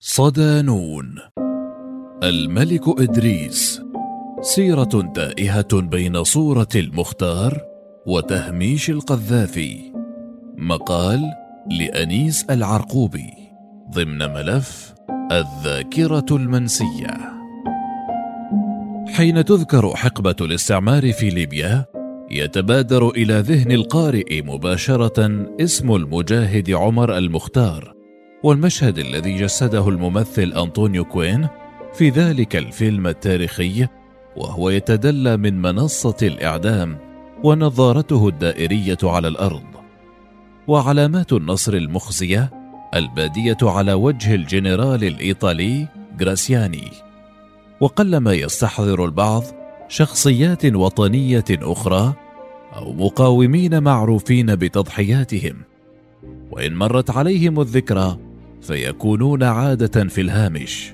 صدانون. الملك إدريس. سيرة تائهة بين صورة المختار وتهميش القذافي. مقال لأنيس العرقوبي ضمن ملف الذاكرة المنسية. حين تذكر حقبة الاستعمار في ليبيا يتبادر إلى ذهن القارئ مباشرة اسم المجاهد عمر المختار والمشهد الذي جسده الممثل أنطونيو كوين في ذلك الفيلم التاريخي وهو يتدلى من منصة الإعدام ونظارته الدائرية على الأرض. وعلامات النصر المخزية البادية على وجه الجنرال الإيطالي غراسياني. وقلما يستحضر البعض شخصيات وطنية أخرى أو مقاومين معروفين بتضحياتهم. وإن مرت عليهم الذكرى فيكونون عادة في الهامش.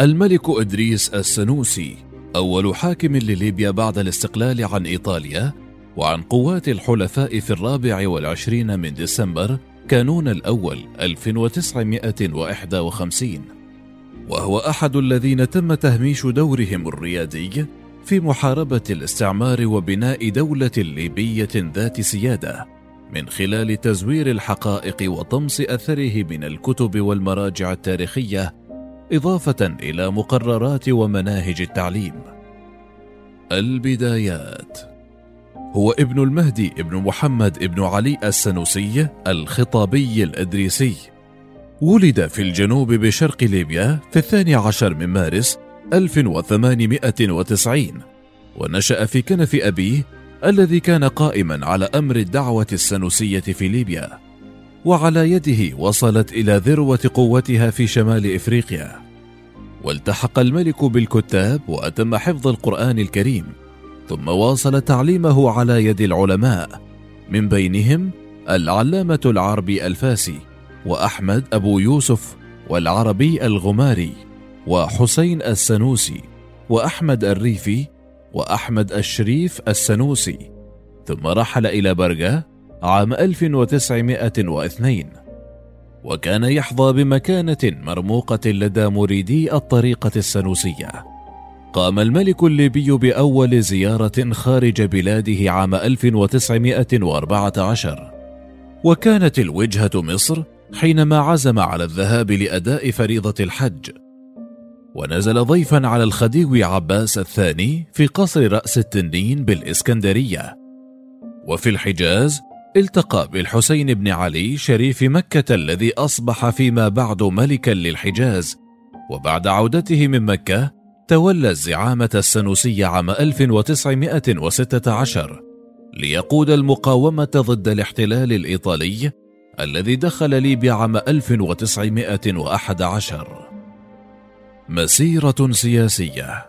الملك إدريس السنوسي أول حاكم لليبيا بعد الاستقلال عن إيطاليا وعن قوات الحلفاء في الرابع والعشرين من ديسمبر كانون الأول 1951 وهو أحد الذين تم تهميش دورهم الريادي في محاربة الاستعمار وبناء دولة ليبية ذات سيادة من خلال تزوير الحقائق وطمس أثره من الكتب والمراجع التاريخية إضافة إلى مقررات ومناهج التعليم. البدايات. هو ابن المهدي ابن محمد ابن علي السنوسي الخطابي الإدريسي. ولد في الجنوب بشرق ليبيا في الثاني عشر من مارس 1890 ونشأ في كنف أبيه الذي كان قائما على أمر الدعوة السنوسية في ليبيا وعلى يده وصلت إلى ذروة قوتها في شمال إفريقيا. والتحق الملك بالكتاب وأتم حفظ القرآن الكريم ثم واصل تعليمه على يد العلماء من بينهم العلامة العربي الفاسي وأحمد أبو يوسف والعربي الغماري وحسين السنوسي وأحمد الريفي وأحمد الشريف السنوسي ثم رحل إلى برغا عام 1902 وكان يحظى بمكانة مرموقة لدى مريدي الطريقة السنوسية. قام الملك الليبي بأول زيارة خارج بلاده عام 1914 وكانت الوجهة مصر حينما عزم على الذهاب لأداء فريضة الحج. ونزل ضيفا على الخديوي عباس الثاني في قصر رأس التنين بالإسكندرية. وفي الحجاز التقى بالحسين بن علي شريف مكة الذي أصبح فيما بعد ملكا للحجاز. وبعد عودته من مكة تولى الزعامة السنوسية عام 1916 ليقود المقاومة ضد الاحتلال الإيطالي الذي دخل ليبيا عام 1911 مسيرة سياسية.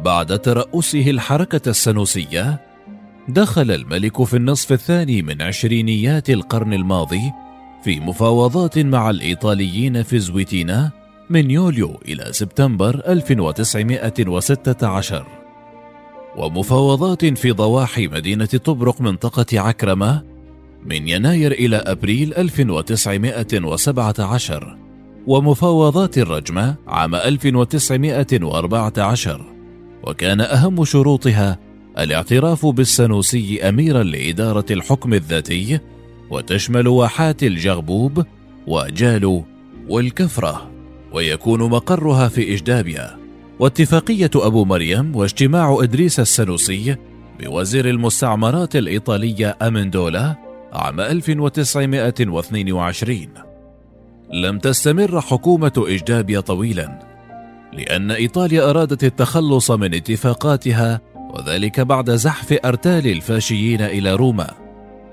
بعد ترأسه الحركة السنوسية دخل الملك في النصف الثاني من عشرينيات القرن الماضي في مفاوضات مع الإيطاليين في زويتينا من يوليو إلى سبتمبر 1916 ومفاوضات في ضواحي مدينة طبرق منطقة عكرمة من يناير إلى أبريل 1917 ومفاوضات الرجمة عام 1914 وكان أهم شروطها الاعتراف بالسنوسي أميرا لإدارة الحكم الذاتي وتشمل واحات الجغبوب وجالو والكفرة ويكون مقرها في إجدابيا واتفاقية أبو مريم واجتماع إدريس السنوسي بوزير المستعمرات الإيطالية أمندولا عام 1922 لم تستمر حكومة إجدابيا طويلا لأن إيطاليا أرادت التخلص من اتفاقاتها وذلك بعد زحف أرتال الفاشيين إلى روما.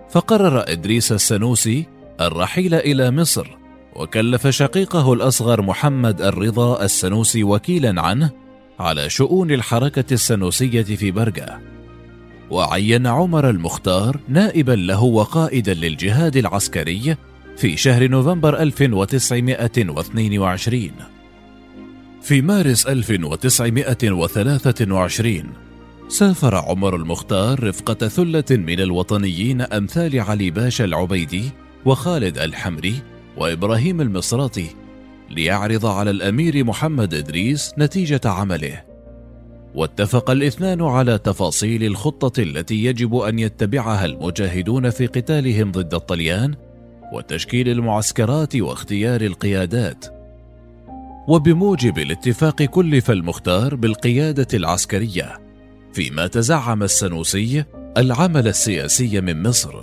فقرر إدريس السنوسي الرحيل إلى مصر وكلف شقيقه الأصغر محمد الرضا السنوسي وكيلا عنه على شؤون الحركة السنوسية في برقة وعين عمر المختار نائبا له وقائدا للجهاد العسكري في شهر نوفمبر 1922 في مارس 1923 سافر عمر المختار رفقة ثلة من الوطنيين أمثال علي باشا العبيدي وخالد الحمري وإبراهيم المصراتي ليعرض على الأمير محمد إدريس نتيجة عمله. واتفق الاثنان على تفاصيل الخطة التي يجب أن يتبعها المجاهدون في قتالهم ضد الطليان وتشكيل المعسكرات واختيار القيادات. وبموجب الاتفاق كلف المختار بالقيادة العسكرية فيما تزعم السنوسي العمل السياسي من مصر.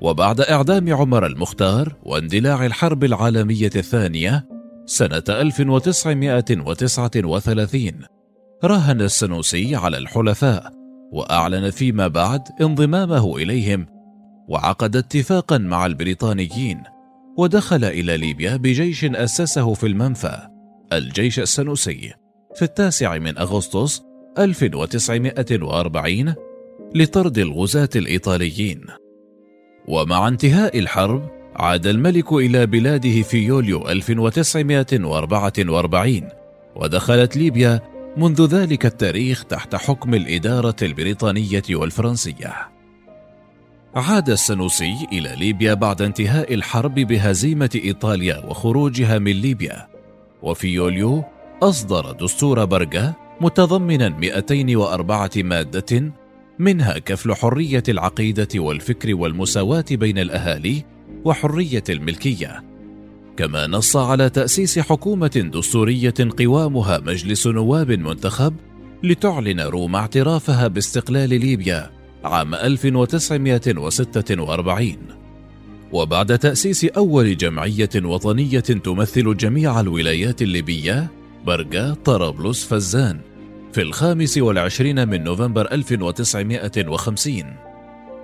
وبعد إعدام عمر المختار واندلاع الحرب العالمية الثانية سنة 1939 راهن السنوسي على الحلفاء وأعلن فيما بعد انضمامه إليهم وعقد اتفاقا مع البريطانيين ودخل إلى ليبيا بجيش أسسه في المنفى الجيش السنوسي في التاسع من أغسطس 1940 لطرد الغزاة الإيطاليين. ومع انتهاء الحرب عاد الملك إلى بلاده في يوليو 1944 ودخلت ليبيا منذ ذلك التاريخ تحت حكم الإدارة البريطانية والفرنسية. عاد السنوسي إلى ليبيا بعد انتهاء الحرب بهزيمة إيطاليا وخروجها من ليبيا. وفي يوليو أصدر دستور برغا متضمنا 204 مادة منها كفل حرية العقيدة والفكر والمساواة بين الأهالي وحرية الملكية. كما نص على تأسيس حكومة دستورية قوامها مجلس نواب منتخب لتعلن روما اعترافها باستقلال ليبيا. عام 1946 وبعد تأسيس أول جمعية وطنية تمثل جميع الولايات الليبية برغا طرابلس فزان في الخامس والعشرين من نوفمبر 1950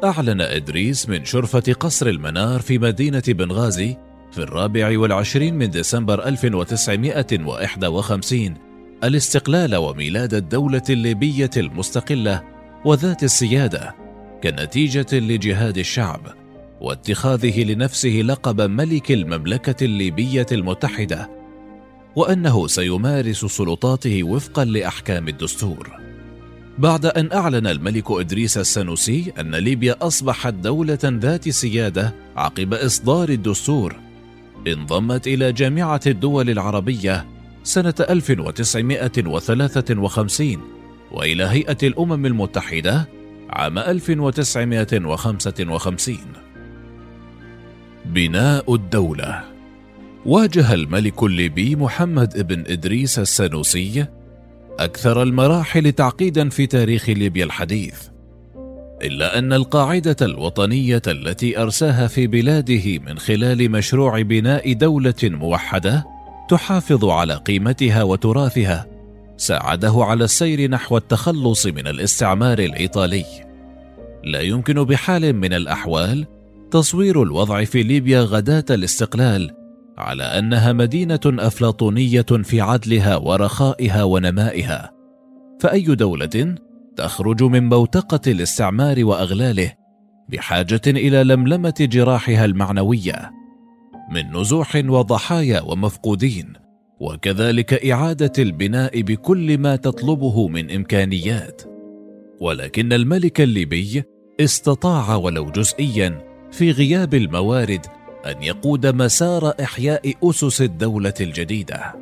أعلن إدريس من شرفة قصر المنار في مدينة بنغازي في الرابع والعشرين من ديسمبر 1951 الاستقلال وميلاد الدولة الليبية المستقلة وذات السيادة كنتيجة لجهاد الشعب واتخاذه لنفسه لقب ملك المملكة الليبية المتحدة وأنه سيمارس سلطاته وفقا لأحكام الدستور. بعد أن أعلن الملك إدريس السنوسي أن ليبيا أصبحت دولة ذات سيادة عقب إصدار الدستور انضمت إلى جامعة الدول العربية سنة 1953 وإلى هيئة الأمم المتحدة عام 1955 بناء الدولة. واجه الملك الليبي محمد بن إدريس السنوسي أكثر المراحل تعقيدا في تاريخ ليبيا الحديث إلا أن القاعدة الوطنية التي أرساها في بلاده من خلال مشروع بناء دولة موحدة تحافظ على قيمتها وتراثها ساعده على السير نحو التخلص من الاستعمار الإيطالي. لا يمكن بحال من الأحوال تصوير الوضع في ليبيا غداة الاستقلال على أنها مدينة أفلاطونية في عدلها ورخائها ونمائها. فأي دولة تخرج من بوتقة الاستعمار وأغلاله بحاجة إلى لملمة جراحها المعنوية من نزوح وضحايا ومفقودين وكذلك إعادة البناء بكل ما تطلبه من إمكانيات. ولكن الملك الليبي استطاع ولو جزئيا في غياب الموارد أن يقود مسار إحياء أسس الدولة الجديدة.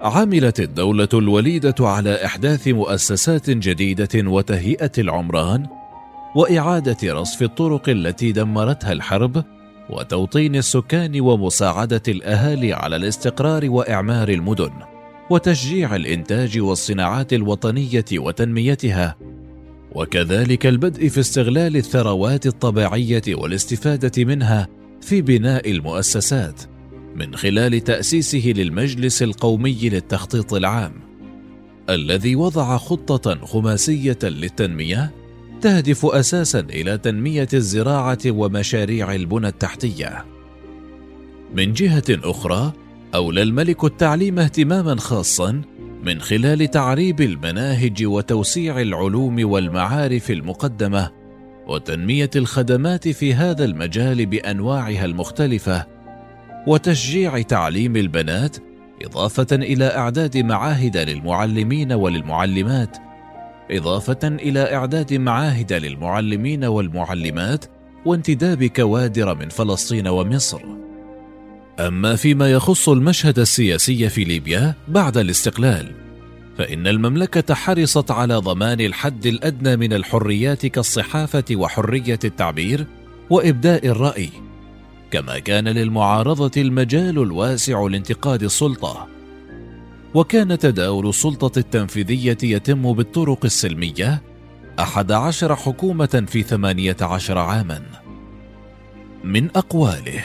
عملت الدولة الوليدة على إحداث مؤسسات جديدة وتهيئة العمران وإعادة رصف الطرق التي دمرتها الحرب وتوطين السكان ومساعدة الأهالي على الاستقرار وإعمار المدن وتشجيع الإنتاج والصناعات الوطنية وتنميتها. وكذلك البدء في استغلال الثروات الطبيعية والاستفادة منها في بناء المؤسسات من خلال تأسيسه للمجلس القومي للتخطيط العام الذي وضع خطة خماسية للتنمية تهدف أساسا إلى تنمية الزراعة ومشاريع البنى التحتية. من جهة أخرى أولى الملك التعليم اهتماما خاصا من خلال تعريب المناهج وتوسيع العلوم والمعارف المقدمة وتنمية الخدمات في هذا المجال بأنواعها المختلفة وتشجيع تعليم البنات إضافة إلى إعداد معاهد للمعلمين وللمعلمات إضافة إلى إعداد معاهد للمعلمين والمعلمات وانتداب كوادر من فلسطين ومصر. أما فيما يخص المشهد السياسي في ليبيا بعد الاستقلال فإن المملكة حرصت على ضمان الحد الأدنى من الحريات كالصحافة وحرية التعبير وإبداء الرأي كما كان للمعارضة المجال الواسع لانتقاد السلطة. وكان تداول السلطة التنفيذية يتم بالطرق السلمية أحد عشر حكومة في ثمانية عشر عاما. من أقواله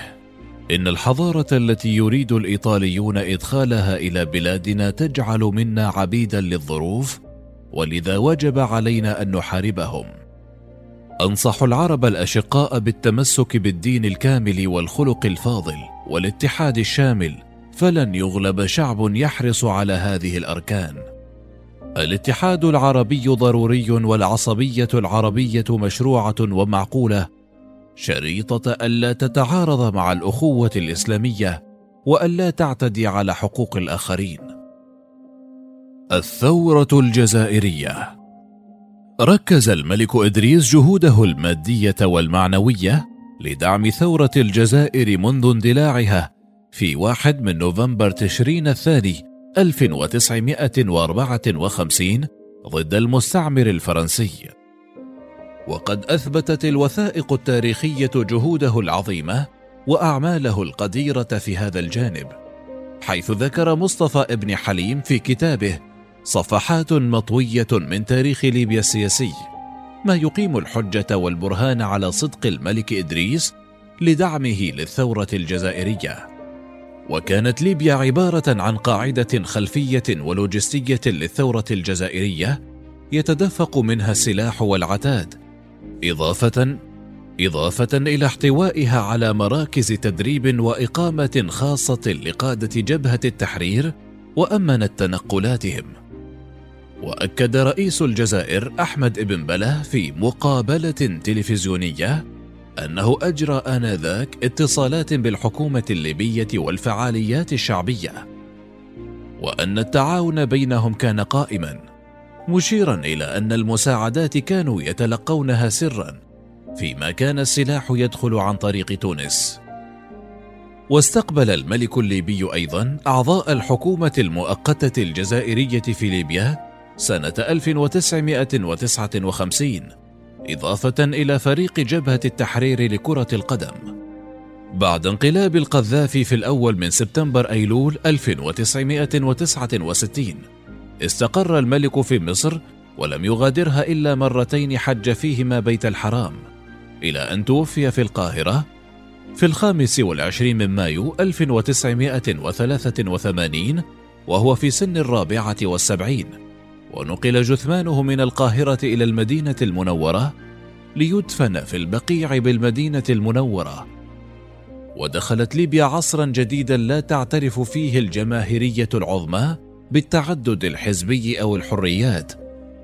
إن الحضارة التي يريد الإيطاليون إدخالها إلى بلادنا تجعل منا عبيدا للظروف ولذا وجب علينا أن نحاربهم. أنصح العرب الأشقاء بالتمسك بالدين الكامل والخلق الفاضل والاتحاد الشامل فلن يغلب شعب يحرص على هذه الأركان. الاتحاد العربي ضروري والعصبية العربية مشروعة ومعقولة شريطة ألا تتعارض مع الأخوة الإسلامية وألا تعتدي على حقوق الآخرين. الثورة الجزائرية. ركز الملك إدريس جهوده المادية والمعنوية لدعم ثورة الجزائر منذ اندلاعها في واحد من نوفمبر تشرين الثاني 1954 ضد المستعمر الفرنسي. وقد أثبتت الوثائق التاريخية جهوده العظيمة وأعماله القديرة في هذا الجانب حيث ذكر مصطفى ابن حليم في كتابه صفحات مطوية من تاريخ ليبيا السياسي ما يقيم الحجة والبرهان على صدق الملك إدريس لدعمه للثورة الجزائرية. وكانت ليبيا عبارة عن قاعدة خلفية ولوجستية للثورة الجزائرية يتدفق منها السلاح والعتاد إضافة إضافة إلى احتوائها على مراكز تدريب وإقامة خاصة لقادة جبهة التحرير وأمنت تنقلاتهم. وأكد رئيس الجزائر أحمد بن بله في مقابلة تلفزيونية أنه أجرى آنذاك اتصالات بالحكومة الليبية والفعاليات الشعبية وأن التعاون بينهم كان قائما مشيرا إلى أن المساعدات كانوا يتلقونها سرا فيما كان السلاح يدخل عن طريق تونس. واستقبل الملك الليبي أيضا أعضاء الحكومة المؤقتة الجزائرية في ليبيا سنة 1959 إضافة إلى فريق جبهة التحرير لكرة القدم. بعد انقلاب القذافي في الأول من سبتمبر أيلول 1969 استقر الملك في مصر ولم يغادرها إلا مرتين حج فيهما بيت الحرام إلى أن توفي في القاهرة في الخامس والعشرين من مايو 1983 وهو في سن الرابعة والسبعين ونقل جثمانه من القاهرة إلى المدينة المنورة ليدفن في البقيع بالمدينة المنورة. ودخلت ليبيا عصرا جديدا لا تعترف فيه الجماهيرية العظمى بالتعدد الحزبي أو الحريات،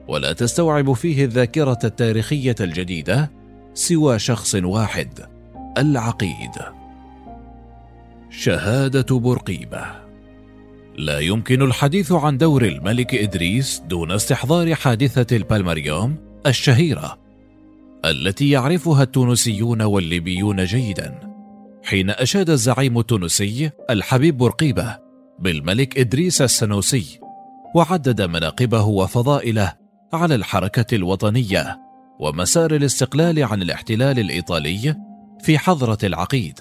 ولا تستوعب فيه الذاكرة التاريخية الجديدة سوى شخص واحد العقيد. شهادة بورقيبة لا يمكن الحديث عن دور الملك إدريس دون استحضار حادثة البالمريوم الشهيرة التي يعرفها التونسيون والليبيون جيدا حين أشاد الزعيم التونسي الحبيب بورقيبة بالملك إدريس السنوسي وعدد مناقبه وفضائله على الحركة الوطنية ومسار الاستقلال عن الاحتلال الإيطالي في حضرة العقيد.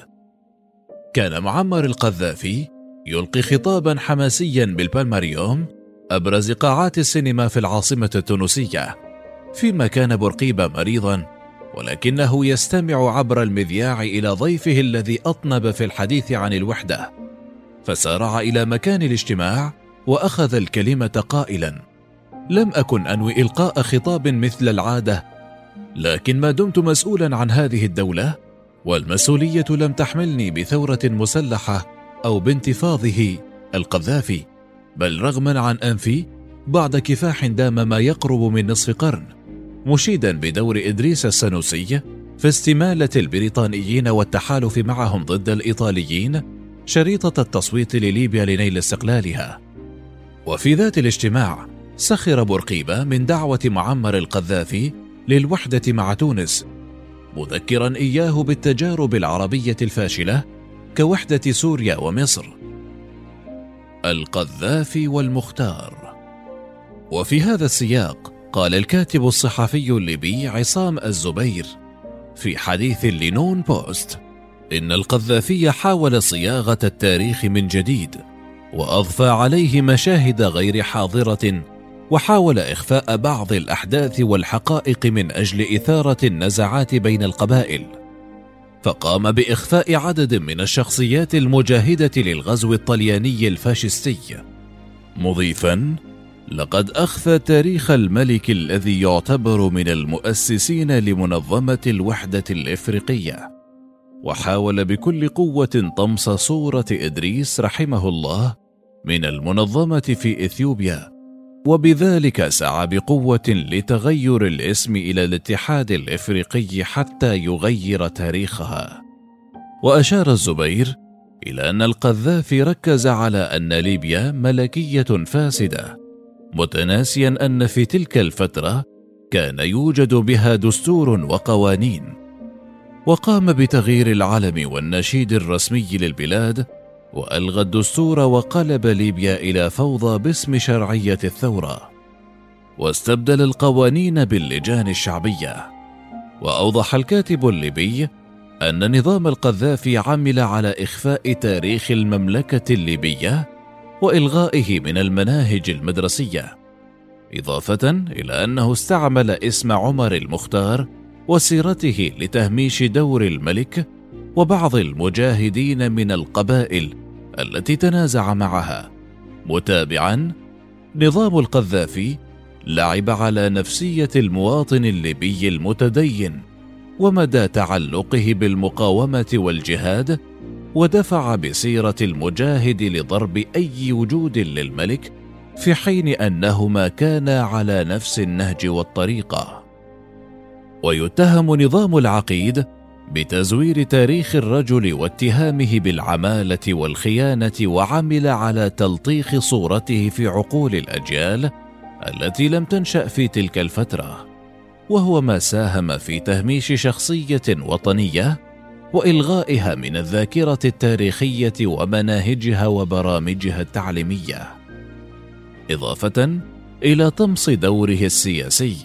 كان معمر القذافي يلقي خطابا حماسيا بالبالماريوم أبرز قاعات السينما في العاصمة التونسية فيما كان بورقيبة مريضا ولكنه يستمع عبر المذياع إلى ضيفه الذي أطنب في الحديث عن الوحدة. فسارع إلى مكان الاجتماع وأخذ الكلمة قائلا لم أكن أنوي إلقاء خطاب مثل العادة لكن ما دمت مسؤولا عن هذه الدولة والمسؤولية لم تحملني بثورة مسلحة أو بانتفاضه القذافي بل رغما عن أنفي بعد كفاح دام ما يقرب من نصف قرن مشيدا بدور إدريس السنوسي في استمالة البريطانيين والتحالف معهم ضد الإيطاليين شريطة التصويت لليبيا لنيل استقلالها. وفي ذات الاجتماع سخر بورقيبة من دعوة معمر القذافي للوحدة مع تونس مذكرا إياه بالتجارب العربية الفاشلة كوحدة سوريا ومصر القذافي والمختار. وفي هذا السياق قال الكاتب الصحفي الليبي عصام الزبير في حديث لنون بوست إن القذافي حاول صياغة التاريخ من جديد وأضفى عليه مشاهد غير حاضرة وحاول إخفاء بعض الأحداث والحقائق من أجل إثارة النزعات بين القبائل. فقام بإخفاء عدد من الشخصيات المجاهدة للغزو الطلياني الفاشستي. مضيفا لقد أخفى تاريخ الملك الذي يعتبر من المؤسسين لمنظمة الوحدة الإفريقية. وحاول بكل قوة طمس صورة إدريس رحمه الله من المنظمة في إثيوبيا. وبذلك سعى بقوة لتغير الاسم إلى الاتحاد الإفريقي حتى يغير تاريخها. وأشار الزبير إلى أن القذافي ركز على أن ليبيا ملكية فاسدة متناسيا أن في تلك الفترة كان يوجد بها دستور وقوانين. وقام بتغيير العلم والنشيد الرسمي للبلاد وألغى الدستور وقلب ليبيا إلى فوضى باسم شرعية الثورة واستبدل القوانين باللجان الشعبية. وأوضح الكاتب الليبي أن نظام القذافي عمل على إخفاء تاريخ المملكة الليبية وإلغائه من المناهج المدرسية إضافة إلى أنه استعمل اسم عمر المختار وسيرته لتهميش دور الملك وبعض المجاهدين من القبائل التي تنازع معها. متابعا نظام القذافي لعب على نفسية المواطن الليبي المتدين ومدى تعلقه بالمقاومة والجهاد ودفع بسيرة المجاهد لضرب أي وجود للملك في حين أنهما كانا على نفس النهج والطريقة. ويتهم نظام العقيد بتزوير تاريخ الرجل واتهامه بالعمالة والخيانة وعمل على تلطيخ صورته في عقول الأجيال التي لم تنشأ في تلك الفترة. وهو ما ساهم في تهميش شخصية وطنية وإلغائها من الذاكرة التاريخية ومناهجها وبرامجها التعليمية. إضافة إلى طمس دوره السياسي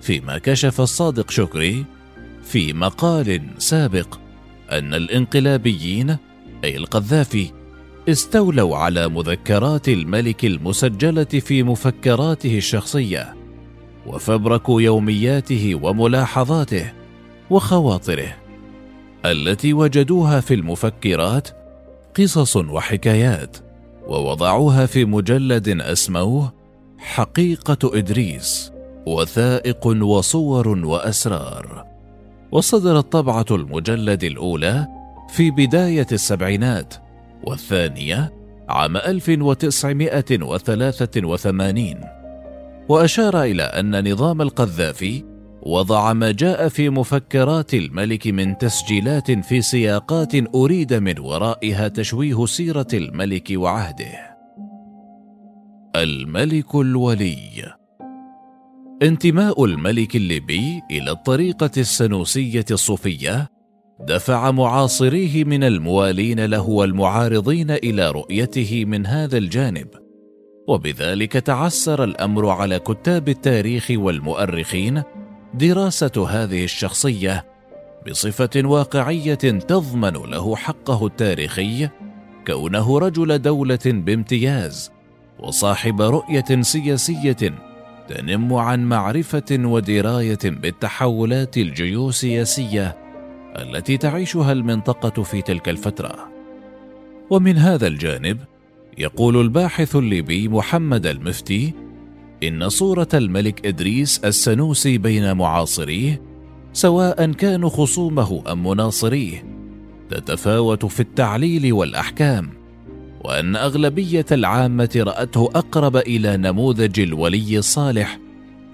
فيما كشف الصادق شكري في مقال سابق أن الانقلابيين أي القذافي استولوا على مذكرات الملك المسجلة في مفكراته الشخصية وفبركوا يومياته وملاحظاته وخواطره التي وجدوها في المفكرات قصص وحكايات ووضعوها في مجلد أسموه حقيقة إدريس وثائق وصور وأسرار. وصدرت طبعه المجلد الأولى في بداية السبعينات والثانية عام 1983 وأشار إلى أن نظام القذافي وضع ما جاء في مفكرات الملك من تسجيلات في سياقات أريد من ورائها تشويه سيرة الملك وعهده. الملك الولي. انتماء الملك الليبي إلى الطريقة السنوسية الصوفية دفع معاصريه من الموالين له والمعارضين إلى رؤيته من هذا الجانب. وبذلك تعسر الأمر على كتاب التاريخ والمؤرخين دراسة هذه الشخصية بصفة واقعية تضمن له حقه التاريخي كونه رجل دولة بامتياز وصاحب رؤية سياسية تنم عن معرفة ودراية بالتحولات الجيوسياسية التي تعيشها المنطقة في تلك الفترة. ومن هذا الجانب يقول الباحث الليبي محمد المفتي إن صورة الملك إدريس السنوسي بين معاصريه سواء كانوا خصومه أم مناصريه تتفاوت في التعليل والأحكام. وأن أغلبية العامة رأته أقرب إلى نموذج الولي الصالح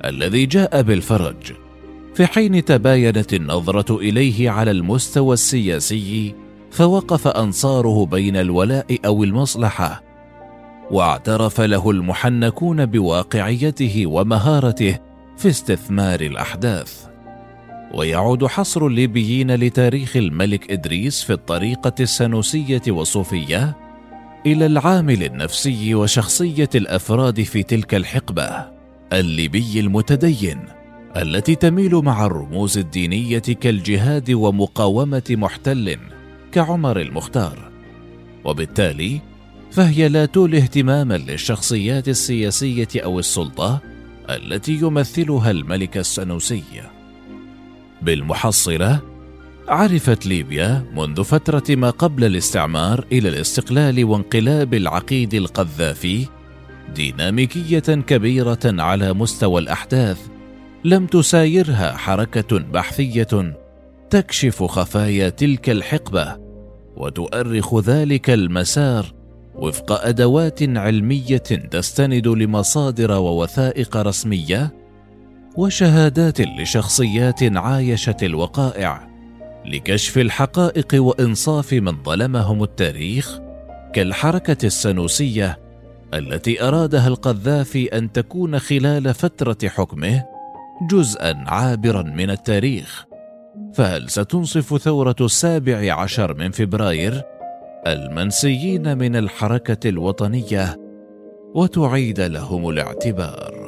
الذي جاء بالفرج. في حين تباينت النظرة إليه على المستوى السياسي فوقف أنصاره بين الولاء أو المصلحة واعترف له المحنكون بواقعيته ومهارته في استثمار الأحداث. ويعود حصر الليبيين لتاريخ الملك إدريس في الطريقة السنوسية والصوفية إلى العامل النفسي وشخصية الأفراد في تلك الحقبة الليبي المتدين التي تميل مع الرموز الدينية كالجهاد ومقاومة محتل كعمر المختار. وبالتالي فهي لا تولي اهتماما للشخصيات السياسية أو السلطة التي يمثلها الملك السنوسي. بالمحصلة عرفت ليبيا منذ فترة ما قبل الاستعمار إلى الاستقلال وانقلاب العقيد القذافي ديناميكية كبيرة على مستوى الأحداث لم تسايرها حركة بحثية تكشف خفايا تلك الحقبة وتؤرخ ذلك المسار وفق أدوات علمية تستند لمصادر ووثائق رسمية وشهادات لشخصيات عايشت الوقائع. لكشف الحقائق وإنصاف من ظلمهم التاريخ كالحركة السنوسية التي أرادها القذافي أن تكون خلال فترة حكمه جزءا عابرا من التاريخ. فهل ستنصف ثورة السابع عشر من فبراير المنسيين من الحركة الوطنية وتعيد لهم الاعتبار؟